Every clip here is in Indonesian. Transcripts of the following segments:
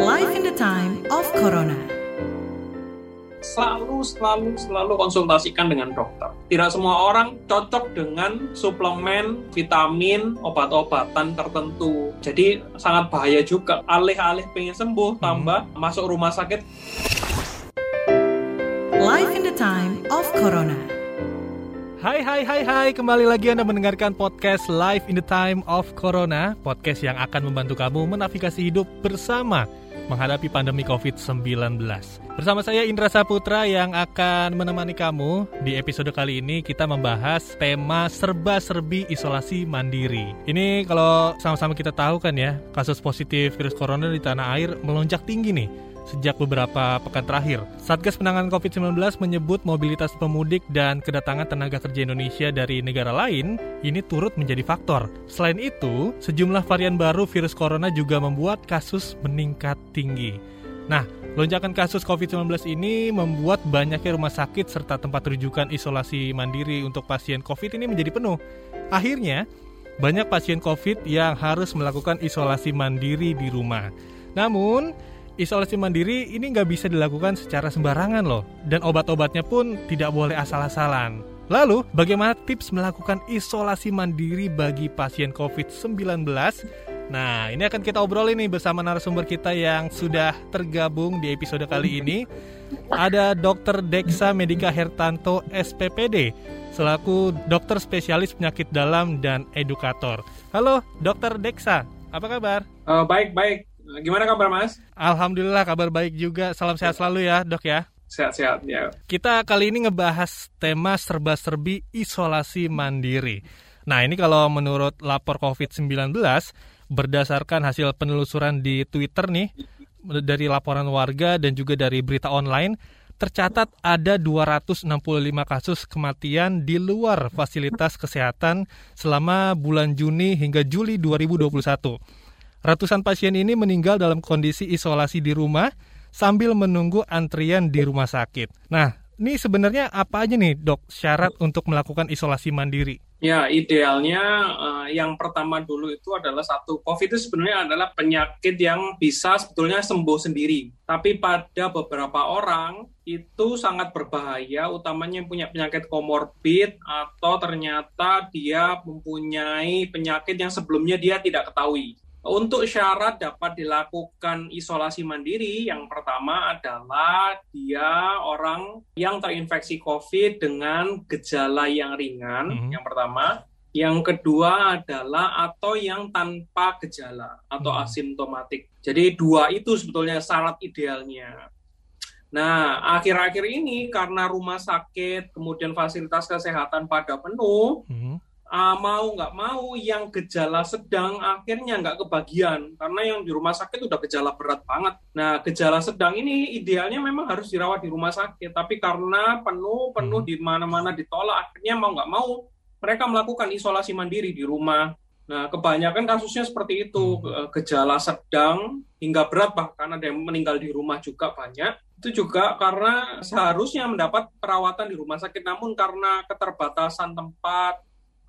Life in the time of Corona. selalu selalu selalu konsultasikan dengan dokter. Tidak semua orang cocok dengan suplemen, vitamin, obat-obatan tertentu. Jadi sangat bahaya juga. Alih-alih pengen sembuh, tambah masuk rumah sakit. Life in the time of Corona. Hai hai hai hai, kembali lagi Anda mendengarkan podcast Live in the Time of Corona Podcast yang akan membantu kamu menavigasi hidup bersama menghadapi pandemi COVID-19 Bersama saya Indra Saputra yang akan menemani kamu. Di episode kali ini kita membahas tema serba-serbi isolasi mandiri. Ini kalau sama-sama kita tahu kan ya Kasus positif virus corona di tanah air melonjak tinggi nih sejak beberapa pekan terakhir. Satgas Penanganan COVID-19 menyebut mobilitas pemudik dan kedatangan tenaga kerja Indonesia dari negara lain ini turut menjadi faktor. Selain itu, sejumlah varian baru virus corona juga membuat kasus meningkat tinggi. Nah, lonjakan kasus COVID-19 ini membuat banyaknya rumah sakit serta tempat rujukan isolasi mandiri untuk pasien COVID ini menjadi penuh. Akhirnya, banyak pasien COVID yang harus melakukan isolasi mandiri di rumah. Namun, isolasi mandiri ini nggak bisa dilakukan secara sembarangan loh. Dan obat-obatnya pun tidak boleh asal-asalan. Lalu, bagaimana tips melakukan isolasi mandiri bagi pasien COVID-19? Nah, ini akan kita obrolin nih bersama narasumber kita yang sudah tergabung di episode kali ini. Ada Dr. Dexa Medika Hertanto SPPD, selaku dokter spesialis penyakit dalam dan edukator. Halo, Dr. Dexa, apa kabar? Eh, Baik-baik. Gimana kabar Mas? Alhamdulillah kabar baik juga. Salam sehat selalu ya, Dok ya. Sehat-sehat ya. Kita kali ini ngebahas tema serba-serbi isolasi mandiri. Nah, ini kalau menurut lapor COVID-19 berdasarkan hasil penelusuran di Twitter nih dari laporan warga dan juga dari berita online tercatat ada 265 kasus kematian di luar fasilitas kesehatan selama bulan Juni hingga Juli 2021. Ratusan pasien ini meninggal dalam kondisi isolasi di rumah sambil menunggu antrian di rumah sakit. Nah, ini sebenarnya apa aja nih dok syarat untuk melakukan isolasi mandiri? Ya, idealnya eh, yang pertama dulu itu adalah satu, COVID itu sebenarnya adalah penyakit yang bisa sebetulnya sembuh sendiri. Tapi pada beberapa orang itu sangat berbahaya, utamanya yang punya penyakit komorbid atau ternyata dia mempunyai penyakit yang sebelumnya dia tidak ketahui. Untuk syarat dapat dilakukan isolasi mandiri, yang pertama adalah dia orang yang terinfeksi COVID dengan gejala yang ringan, Mhm. yang pertama. Yang kedua adalah atau yang tanpa gejala atau Mhm. asimptomatik. Jadi dua itu sebetulnya syarat idealnya. Nah, akhir-akhir ini karena rumah sakit, kemudian fasilitas kesehatan pada penuh, Hmm. Ah, mau nggak mau yang gejala sedang akhirnya nggak kebagian karena yang di rumah sakit udah gejala berat banget. Nah gejala sedang ini idealnya memang harus dirawat di rumah sakit, tapi karena penuh penuh Hmm. di mana-mana ditolak, akhirnya mau nggak mau mereka melakukan isolasi mandiri di rumah. Nah kebanyakan kasusnya seperti itu Hmm. gejala sedang hingga berat bahkan ada yang meninggal di rumah juga banyak. Itu juga karena seharusnya mendapat perawatan di rumah sakit, namun karena keterbatasan tempat,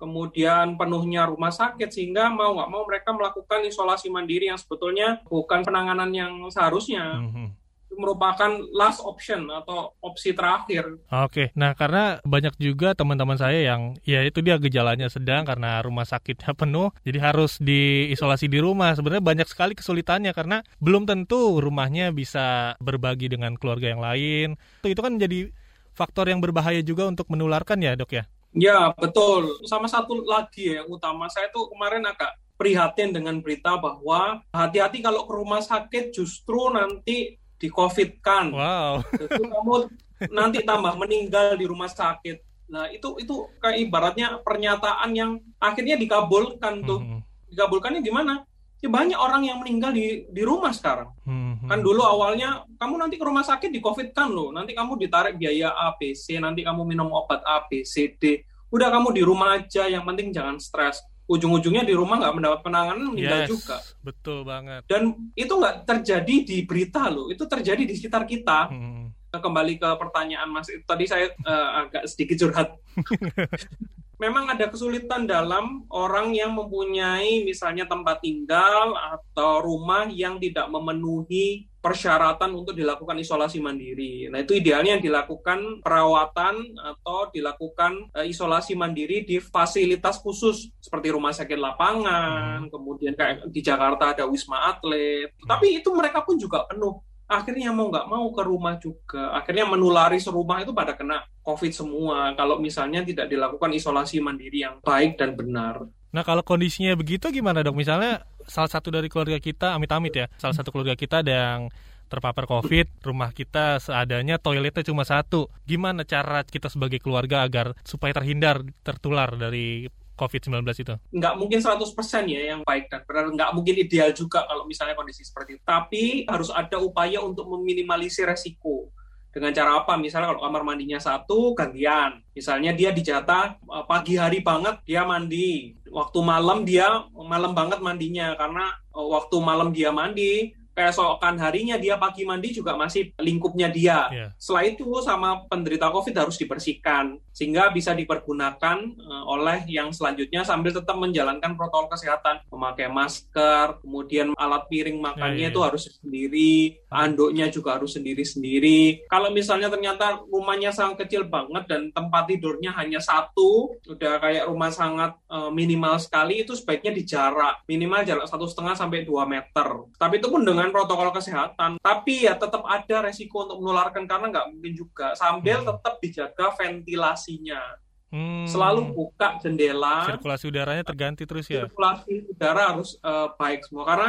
kemudian penuhnya rumah sakit sehingga mau nggak mau mereka melakukan isolasi mandiri yang sebetulnya bukan penanganan yang seharusnya Mhm. itu merupakan last option atau opsi terakhir. Oke, nah karena banyak juga teman-teman saya yang ya itu dia gejalanya sedang karena rumah sakitnya penuh, jadi harus diisolasi di rumah. Sebenarnya banyak sekali kesulitannya karena belum tentu rumahnya bisa berbagi dengan keluarga yang lain. Itu itu kan menjadi faktor yang berbahaya juga untuk menularkan ya dok ya. Ya betul. Sama satu lagi ya yang utama saya tuh kemarin agak prihatin dengan berita bahwa hati-hati kalau ke rumah sakit justru nanti di COVID-kan. Wow. Justru kamu nanti tambah meninggal di rumah sakit. Nah itu itu kayak ibaratnya pernyataan yang akhirnya dikabulkan tuh. Mhm. Dikabulkannya gimana? Ya banyak orang yang meninggal di di rumah sekarang. Mhm. Kan dulu awalnya kamu nanti ke rumah sakit di COVID kan loh. Nanti kamu ditarik biaya A, B, C, nanti kamu minum obat A, B, C, D. Udah kamu di rumah aja, yang penting jangan stres. Ujung-ujungnya di rumah nggak mendapat penanganan, meninggal Yes, juga. betul banget. Dan itu nggak terjadi di berita loh, itu terjadi di sekitar kita. Mhm. Kembali ke pertanyaan Mas, tadi saya eh, agak sedikit curhat. memang ada kesulitan dalam orang yang mempunyai misalnya tempat tinggal atau rumah yang tidak memenuhi persyaratan untuk dilakukan isolasi mandiri. Nah, itu idealnya dilakukan perawatan atau dilakukan uh, isolasi mandiri di fasilitas khusus seperti rumah sakit lapangan, hmm. kemudian kayak di Jakarta ada Wisma Atlet. Hmm. Tapi itu mereka pun juga penuh. Akhirnya mau nggak mau ke rumah juga. Akhirnya menulari serumah itu pada kena COVID semua. Kalau misalnya tidak dilakukan isolasi mandiri yang baik dan benar. Nah kalau kondisinya begitu gimana dok? Misalnya salah satu dari keluarga kita, amit-amit ya, salah satu keluarga kita ada yang terpapar COVID, rumah kita seadanya toiletnya cuma satu. Gimana cara kita sebagai keluarga agar supaya terhindar tertular dari COVID-19 itu? Nggak mungkin 100% ya yang baik dan benar. Nggak mungkin ideal juga kalau misalnya kondisi seperti itu. Tapi harus ada upaya untuk meminimalisir resiko. Dengan cara apa? Misalnya kalau kamar mandinya satu, gantian. Misalnya dia dijatah eh, pagi hari banget, dia mandi. Waktu malam dia malam banget mandinya. Karena eh, waktu malam dia mandi, keesokan harinya dia pagi mandi juga masih lingkupnya dia. Yeah. Setelah itu sama penderita COVID harus dibersihkan sehingga bisa dipergunakan uh, oleh yang selanjutnya sambil tetap menjalankan protokol kesehatan, memakai masker, kemudian alat piring makannya yeah, yeah. itu harus sendiri, anduknya juga harus sendiri-sendiri. Kalau misalnya ternyata rumahnya sangat kecil banget dan tempat tidurnya hanya satu, udah kayak rumah sangat uh, minimal sekali itu sebaiknya dijarak minimal jarak satu setengah sampai dua meter. Tapi itu pun dengan dengan protokol kesehatan. Tapi ya tetap ada resiko untuk menularkan karena nggak mungkin juga. Sambil hmm. tetap dijaga ventilasinya. Hmm. Selalu buka jendela. Sirkulasi udaranya terganti terus ya. Sirkulasi udara harus uh, baik semua karena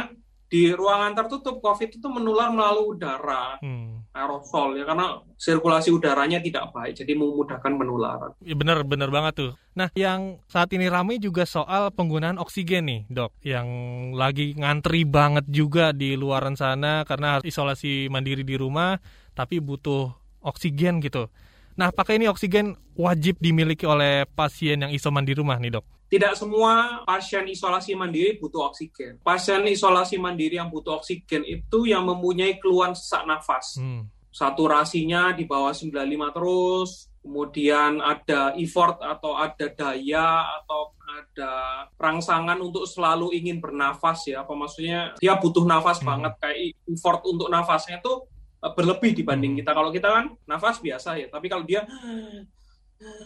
di ruangan tertutup COVID itu menular melalui udara, hmm. aerosol ya karena sirkulasi udaranya tidak baik, jadi memudahkan penularan. Ya, bener bener banget tuh. Nah, yang saat ini ramai juga soal penggunaan oksigen nih, dok, yang lagi ngantri banget juga di luaran sana karena harus isolasi mandiri di rumah, tapi butuh oksigen gitu. Nah, apakah ini oksigen wajib dimiliki oleh pasien yang isoman di rumah nih, dok? Tidak semua pasien isolasi mandiri butuh oksigen. Pasien isolasi mandiri yang butuh oksigen itu yang mempunyai keluhan sesak nafas. Hmm. Saturasinya di bawah 95 terus, kemudian ada effort atau ada daya atau ada rangsangan untuk selalu ingin bernafas ya. Apa maksudnya dia butuh nafas hmm. banget kayak effort untuk nafasnya itu berlebih dibanding hmm. kita. Kalau kita kan nafas biasa ya, tapi kalau dia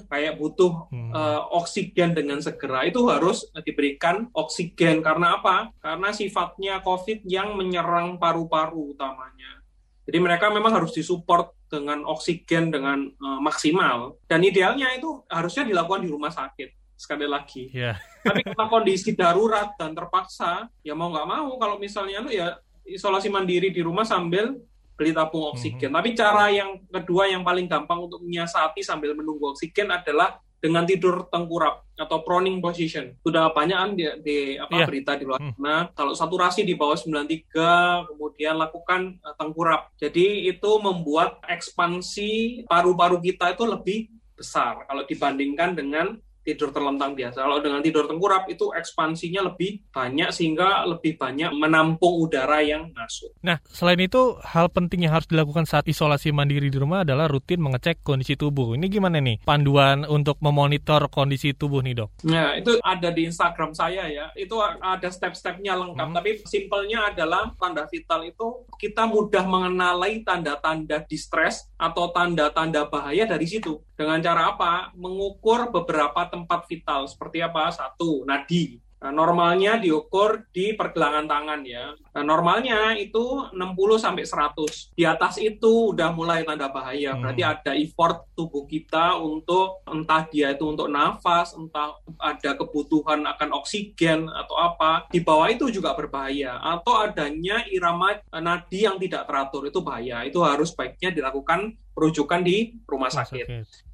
kayak butuh hmm. uh, oksigen dengan segera itu harus diberikan oksigen karena apa? Karena sifatnya COVID yang menyerang paru-paru utamanya. Jadi mereka memang harus disupport dengan oksigen dengan uh, maksimal dan idealnya itu harusnya dilakukan di rumah sakit sekali lagi. Yeah. Tapi karena kondisi darurat dan terpaksa ya mau nggak mau kalau misalnya lu ya isolasi mandiri di rumah sambil beli tabung oksigen. Mm -hmm. Tapi cara yang kedua yang paling gampang untuk menyiasati sambil menunggu oksigen adalah dengan tidur tengkurap atau proning position. Sudah banyak kan di, di apa yeah. berita di luar sana. Hmm. Kalau saturasi di bawah 93, kemudian lakukan uh, tengkurap. Jadi itu membuat ekspansi paru-paru kita itu lebih besar kalau dibandingkan dengan tidur terlentang biasa. Kalau dengan tidur tengkurap itu ekspansinya lebih banyak sehingga lebih banyak menampung udara yang masuk. Nah, selain itu hal penting yang harus dilakukan saat isolasi mandiri di rumah adalah rutin mengecek kondisi tubuh. Ini gimana nih panduan untuk memonitor kondisi tubuh nih dok? Nah, itu ada di Instagram saya ya. Itu ada step-stepnya lengkap. Hmm. Tapi simpelnya adalah tanda vital itu kita mudah mengenali tanda-tanda distress atau tanda-tanda bahaya dari situ. Dengan cara apa? Mengukur beberapa tempat vital seperti apa? Satu, nadi. Nah, normalnya diukur di pergelangan tangan ya. Nah, normalnya itu 60 sampai 100. Di atas itu udah mulai tanda bahaya. Hmm. Berarti ada effort tubuh kita untuk entah dia itu untuk nafas, entah ada kebutuhan akan oksigen atau apa. Di bawah itu juga berbahaya. Atau adanya irama nadi yang tidak teratur itu bahaya. Itu harus baiknya dilakukan rujukan di rumah sakit.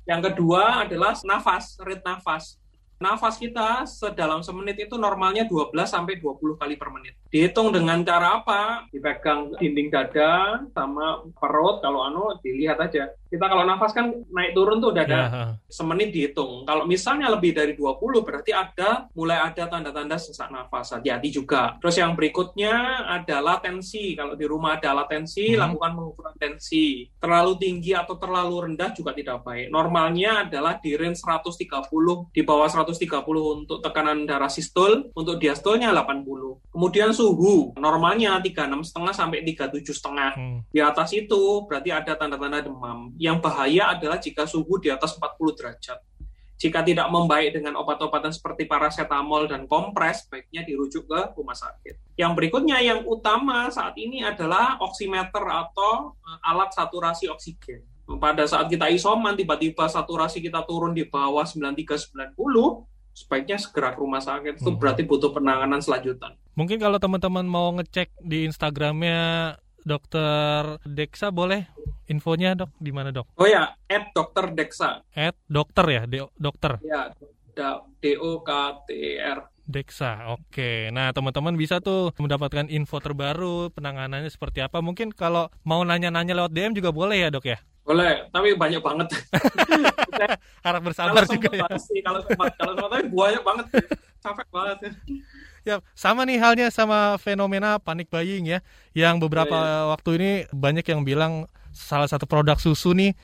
Yang kedua adalah nafas, rate nafas nafas kita sedalam semenit itu normalnya 12 sampai 20 kali per menit. Dihitung dengan cara apa? Dipegang dinding dada sama perut. Kalau anu dilihat aja. Kita kalau nafas kan naik turun tuh udah ada Ya, semenit dihitung. Kalau misalnya lebih dari 20 berarti ada mulai ada tanda-tanda sesak nafas. Hati-hati juga. Terus yang berikutnya adalah tensi. Kalau di rumah ada alat tensi, Hmm. lakukan pengukuran tensi. Terlalu tinggi atau terlalu rendah juga tidak baik. Normalnya adalah di range 130, di bawah 130 untuk tekanan darah sistol, untuk diastolnya 80. Kemudian suhu, normalnya 36,5 sampai 37,5 Hmm. di atas itu berarti ada tanda-tanda demam. Yang bahaya adalah jika suhu di atas 40 derajat. Jika tidak membaik dengan obat-obatan seperti paracetamol dan kompres, baiknya dirujuk ke rumah sakit. Yang berikutnya yang utama saat ini adalah oximeter atau eh, alat saturasi oksigen. Pada saat kita isoman, tiba-tiba saturasi kita turun di bawah 93-90, sebaiknya segera ke rumah sakit. Itu Mhm. berarti butuh penanganan selanjutan. Mungkin kalau teman-teman mau ngecek di Instagramnya Dokter Deksa boleh infonya dok di mana dok? Oh ya, at Dr. Dexa. At dokter ya, D- dokter Ya, da- D-O-K-T-E-R. Deksa. Oke. Nah teman-teman bisa tuh mendapatkan info terbaru penanganannya seperti apa. Mungkin kalau mau nanya-nanya lewat DM juga boleh ya dok ya. Boleh, tapi banyak banget. Harap kalau bersabar juga sempat ya. sih, kalau sempat, kalau sempat tapi banyak banget. Capek banget. Ya, sama nih halnya sama fenomena panic buying ya, yang beberapa Iya, waktu ini banyak yang bilang salah satu produk susu nih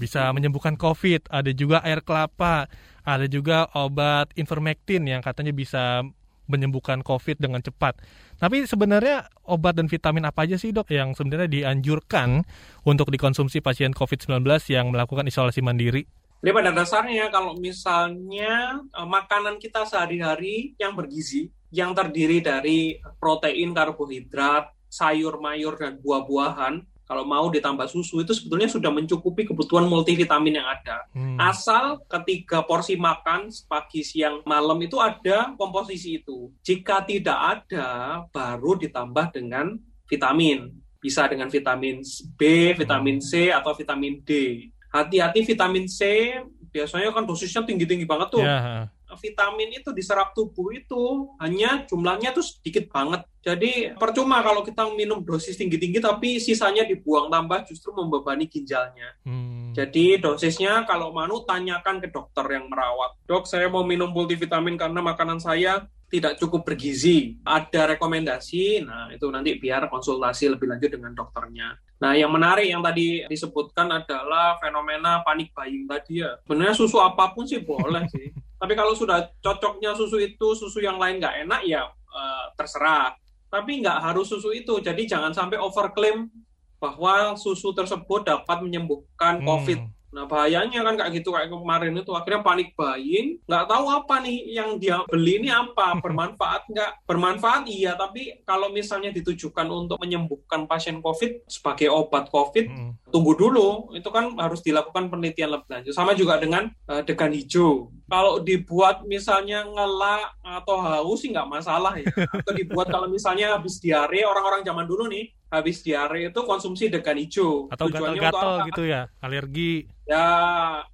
bisa menyembuhkan COVID. Ada juga air kelapa, ada juga obat ivermectin yang katanya bisa menyembuhkan COVID dengan cepat. Tapi sebenarnya obat dan vitamin apa aja sih dok yang sebenarnya dianjurkan untuk dikonsumsi pasien COVID-19 yang melakukan isolasi mandiri? Jadi pada dasarnya kalau misalnya eh, makanan kita sehari-hari yang bergizi, yang terdiri dari protein, karbohidrat, sayur, mayur, dan buah-buahan, kalau mau ditambah susu itu sebetulnya sudah mencukupi kebutuhan multivitamin yang ada. Hmm. Asal ketiga porsi makan pagi, siang, malam itu ada komposisi itu. Jika tidak ada, baru ditambah dengan vitamin. Bisa dengan vitamin B, vitamin C, atau vitamin D. Hati-hati vitamin C, biasanya kan dosisnya tinggi-tinggi banget tuh Ya, vitamin itu diserap tubuh itu hanya jumlahnya tuh sedikit banget. Jadi percuma kalau kita minum dosis tinggi-tinggi tapi sisanya dibuang tambah justru membebani ginjalnya. hmm. Jadi dosisnya kalau mau tanyakan ke dokter yang merawat. Dok, saya mau minum multivitamin karena makanan saya tidak cukup bergizi. Ada rekomendasi, nah itu nanti biar konsultasi lebih lanjut dengan dokternya. Nah, yang menarik yang tadi disebutkan adalah fenomena panik buying tadi ya. Sebenarnya susu apa pun sih boleh sih. Tapi kalau sudah cocoknya susu itu, susu yang lain nggak enak ya eh, terserah. Tapi nggak harus susu itu. Jadi jangan sampai overclaim bahwa susu tersebut dapat menyembuhkan Hmm. COVID. Nah bahayanya kan kayak gitu kayak kemarin itu akhirnya panik buying, nggak tahu apa nih yang dia beli ini apa bermanfaat nggak? Bermanfaat iya, tapi kalau misalnya ditujukan untuk menyembuhkan pasien COVID sebagai obat COVID, Hmm. tunggu dulu. Itu kan harus dilakukan penelitian lebih lanjut. Sama juga dengan eh, degan hijau. Kalau dibuat misalnya ngelak atau haus sih nggak masalah ya. Atau dibuat kalau misalnya habis diare, orang-orang zaman dulu nih habis diare itu konsumsi degan hijau. Atau Tujuannya untuk gatal-gatal gitu ya, alergi. Ya,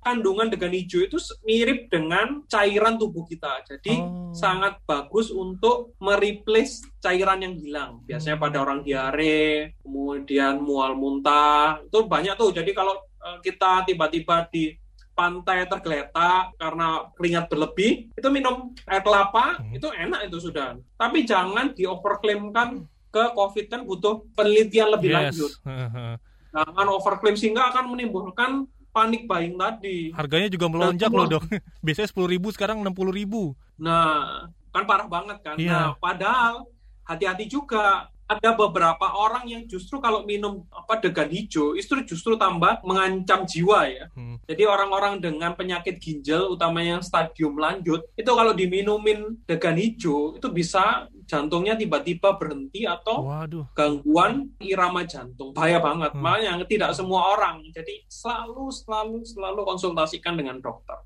kandungan degan hijau itu mirip dengan cairan tubuh kita. Jadi Oh. sangat bagus untuk mereplace cairan yang hilang. Biasanya Hmm. pada orang diare, kemudian mual muntah, itu banyak tuh. Jadi kalau eh, kita tiba-tiba di pantai tergeletak karena keringat berlebih, itu minum air kelapa, Hmm. itu enak itu sudah. Tapi jangan di-overclaimkan ke COVID kan butuh penelitian lebih lanjut. Heeh. Jangan overclaim sehingga akan menimbulkan panik buying tadi. Harganya juga melonjak loh dok. Biasanya sepuluh ribu sekarang enam puluh ribu. Nah, kan parah banget kan. Iya. Nah, padahal hati-hati juga ada beberapa orang yang justru kalau minum apa degan hijau itu justru tambah mengancam jiwa ya. Hmm. Jadi orang-orang dengan penyakit ginjal utamanya yang stadium lanjut itu kalau diminumin degan hijau itu bisa jantungnya tiba-tiba berhenti atau Waduh. gangguan irama jantung bahaya banget Hmm. makanya tidak semua orang jadi selalu selalu selalu konsultasikan dengan dokter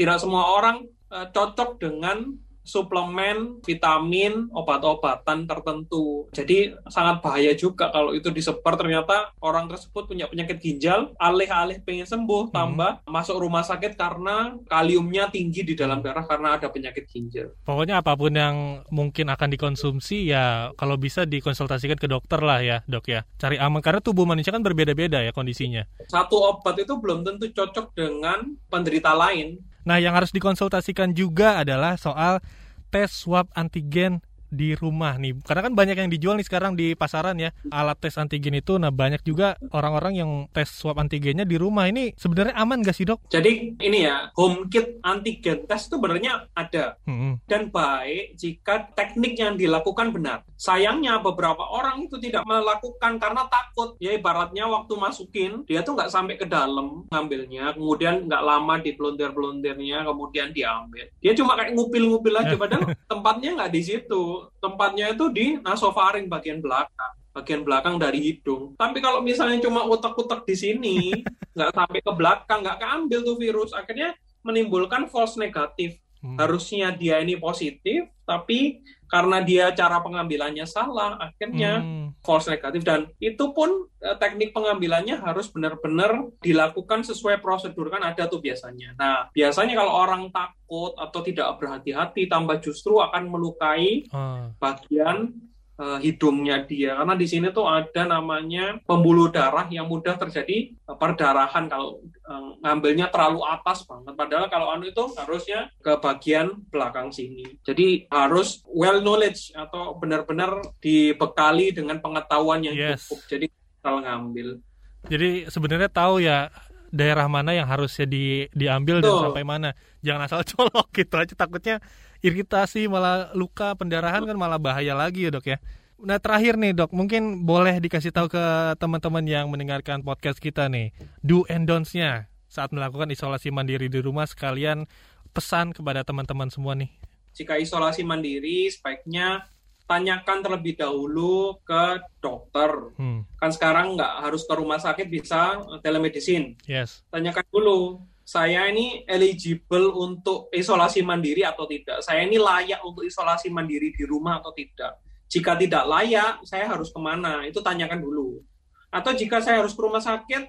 tidak semua orang eh, cocok dengan suplemen, vitamin, obat-obatan tertentu. Jadi sangat bahaya juga kalau itu disebar ternyata orang tersebut punya penyakit ginjal, alih-alih pengen sembuh, Hmm. tambah masuk rumah sakit karena kaliumnya tinggi di dalam darah karena ada penyakit ginjal. Pokoknya apa pun yang mungkin akan dikonsumsi ya kalau bisa dikonsultasikan ke dokter lah ya dok ya. Cari aman karena tubuh manusia kan berbeda-beda ya kondisinya. Satu obat itu belum tentu cocok dengan penderita lain. Nah yang harus dikonsultasikan juga adalah soal tes swab antigen di rumah nih. Karena kan banyak yang dijual nih sekarang di pasaran ya alat tes antigen itu. Nah banyak juga orang-orang yang tes swab antigennya di rumah. Ini sebenarnya aman gak sih dok? Jadi ini ya, home kit antigen test itu sebenarnya ada. Hmm. dan baik jika teknik yang dilakukan benar. Sayangnya beberapa orang itu tidak melakukan karena takut. Ya ibaratnya waktu masukin, dia tuh nggak sampai ke dalam ngambilnya, kemudian nggak lama di pelontir-pelontirnya, kemudian diambil. Dia cuma kayak ngupil-ngupil aja, padahal tempatnya nggak di situ. Tempatnya itu di nasofaring bagian belakang bagian belakang dari hidung. Tapi kalau misalnya cuma utek-utek di sini, nggak sampai ke belakang, nggak keambil tuh virus, akhirnya menimbulkan false negatif Hmm. harusnya dia ini positif, tapi karena dia cara pengambilannya salah, akhirnya Hmm. false negatif dan itu pun eh, teknik pengambilannya harus benar-benar dilakukan sesuai prosedur kan ada tuh biasanya. Nah, biasanya kalau orang takut atau tidak berhati-hati tambah justru akan melukai Ah. bagian eh, hidungnya dia karena di sini tuh ada namanya pembuluh darah yang mudah terjadi eh, perdarahan kalau eh, ngambilnya terlalu atas banget padahal kalau anu itu harusnya ke bagian belakang sini jadi harus well knowledge atau benar-benar dibekali dengan pengetahuan yang Yes. cukup jadi kalau ngambil Jadi sebenarnya tahu ya daerah mana yang harusnya di, diambil dan Betul. sampai mana. Jangan asal colok gitu aja takutnya iritasi malah luka pendarahan kan malah bahaya lagi ya dok ya. Nah terakhir nih dok, mungkin boleh dikasih tahu ke teman-teman yang mendengarkan podcast kita nih, do and don'ts-nya saat melakukan isolasi mandiri di rumah sekalian pesan kepada teman-teman semua nih. jika isolasi mandiri sebaiknya tanyakan terlebih dahulu ke dokter Hmm, kan sekarang nggak harus ke rumah sakit bisa telemedicine yes. tanyakan dulu saya ini eligible untuk isolasi mandiri atau tidak? Saya ini layak untuk isolasi mandiri di rumah atau tidak? Jika tidak layak saya harus ke mana? Itu tanyakan dulu. Atau jika saya harus ke rumah sakit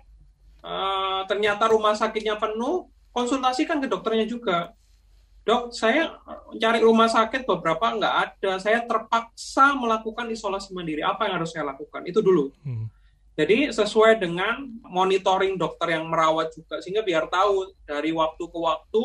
eh, ternyata rumah sakitnya penuh konsultasikan ke dokternya juga. Dok saya cari rumah sakit beberapa nggak ada. Saya terpaksa melakukan isolasi mandiri. Apa yang harus saya lakukan? Itu dulu. Hmm. Jadi sesuai dengan monitoring dokter yang merawat juga sehingga biar tahu dari waktu ke waktu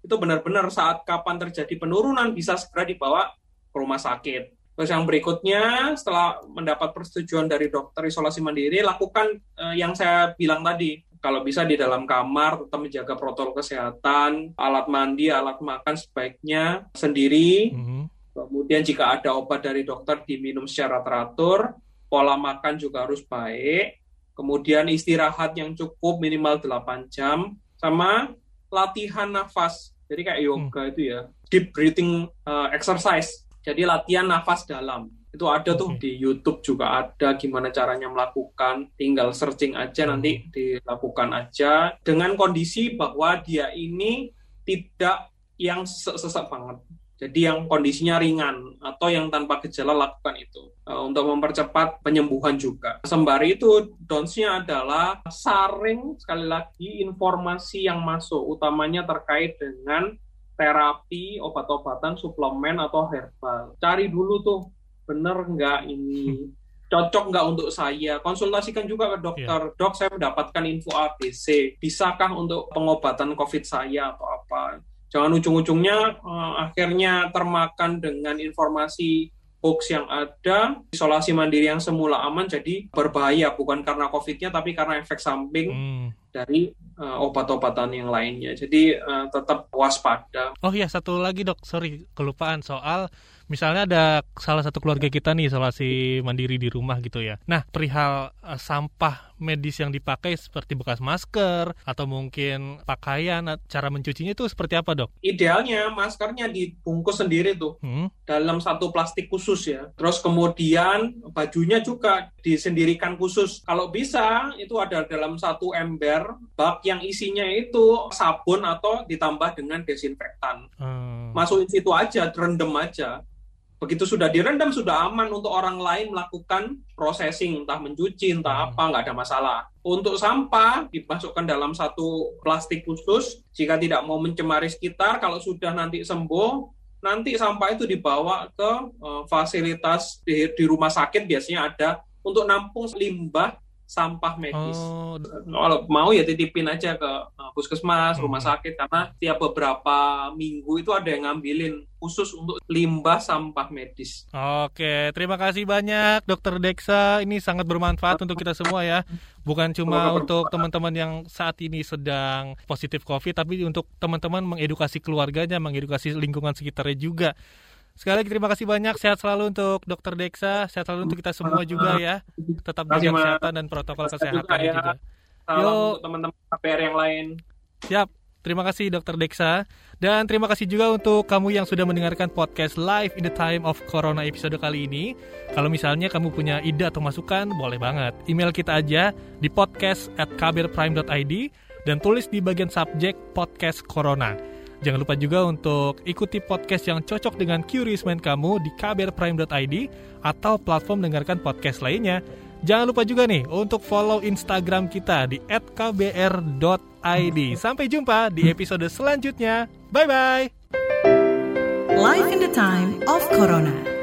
itu benar-benar saat kapan terjadi penurunan bisa segera dibawa ke rumah sakit. Terus yang berikutnya setelah mendapat persetujuan dari dokter isolasi mandiri lakukan eh, yang saya bilang tadi kalau bisa di dalam kamar tetap menjaga protokol kesehatan, alat mandi, alat makan sebaiknya sendiri, Mhm. Kemudian jika ada obat dari dokter diminum secara teratur, pola makan juga harus baik. Kemudian istirahat yang cukup minimal 8 jam sama latihan nafas. Jadi kayak yoga itu ya, deep breathing uh, exercise. Jadi latihan nafas dalam. Itu ada tuh di YouTube juga ada gimana caranya melakukan. Tinggal searching aja nanti dilakukan aja dengan kondisi bahwa dia ini tidak yang sesak banget. Jadi yang kondisinya ringan atau yang tanpa gejala lakukan itu. Uh, untuk mempercepat penyembuhan juga. Sembari itu donsnya adalah saring sekali lagi informasi yang masuk utamanya terkait dengan terapi, obat-obatan, suplemen atau herbal. Cari dulu tuh bener nggak ini? Cocok nggak untuk saya? Konsultasikan juga ke dokter. Dok saya mendapatkan info ABC bisakah untuk pengobatan COVID saya atau apa jangan ujung-ujungnya eh, akhirnya termakan dengan informasi hoax yang ada isolasi mandiri yang semula aman jadi berbahaya bukan karena COVID-nya tapi karena efek samping Hmm. dari eh, obat-obatan yang lainnya. Jadi eh, tetap waspada. Oh iya satu lagi dok, sorry kelupaan soal misalnya ada salah satu keluarga kita nih isolasi mandiri di rumah gitu ya. Nah perihal eh, sampah medis yang dipakai seperti bekas masker atau mungkin pakaian, eh, cara mencucinya itu seperti apa dok? idealnya maskernya dibungkus sendiri tuh Hmm? dalam satu plastik khusus ya. Terus kemudian bajunya juga disendirikan khusus. Kalau bisa itu ada dalam satu ember bak yang isinya itu sabun atau ditambah dengan desinfektan. Hmm. masukin situ aja, direndam aja. Begitu sudah direndam, sudah aman untuk orang lain melakukan processing, entah mencuci, entah hmm. apa, nggak ada masalah. Untuk sampah, dimasukkan dalam satu plastik khusus. Jika tidak mau mencemari sekitar, kalau sudah nanti sembuh, nanti sampah itu dibawa ke uh, fasilitas di, di rumah sakit biasanya ada untuk nampung limbah sampah medis. Oh. Kalau mau ya titipin aja ke uh, puskesmas, hmm. rumah sakit karena tiap beberapa minggu itu ada yang ngambilin khusus untuk limbah sampah medis. Oke, terima kasih banyak Dokter Deksa. Ini sangat bermanfaat untuk kita semua ya. Bukan cuma untuk teman-teman yang saat ini sedang positif COVID, tapi untuk teman-teman mengedukasi keluarganya, mengedukasi lingkungan sekitarnya juga. Sekali lagi terima kasih banyak. Sehat selalu untuk Dokter Deksa, sehat selalu untuk kita semua juga ya. Tetap jaga kesehatan dan protokol kesehatan juga. Ya. juga. Salam Yuk. teman-teman KPR yang lain. Siap. Terima kasih Dokter Deksa dan terima kasih juga untuk kamu yang sudah mendengarkan podcast Live in the Time of Corona episode kali ini. Kalau misalnya kamu punya ide atau masukan, boleh banget. Email kita aja di podcast at kbrprime.id dan tulis di bagian subjek podcast Corona. Jangan lupa juga untuk ikuti podcast yang cocok dengan Curious Mind kamu di kbrprime.id atau platform mendengarkan podcast lainnya. Jangan lupa juga nih untuk follow Instagram kita di @kbr.id. Sampai jumpa di episode selanjutnya. Bye bye. Life in the time of Corona.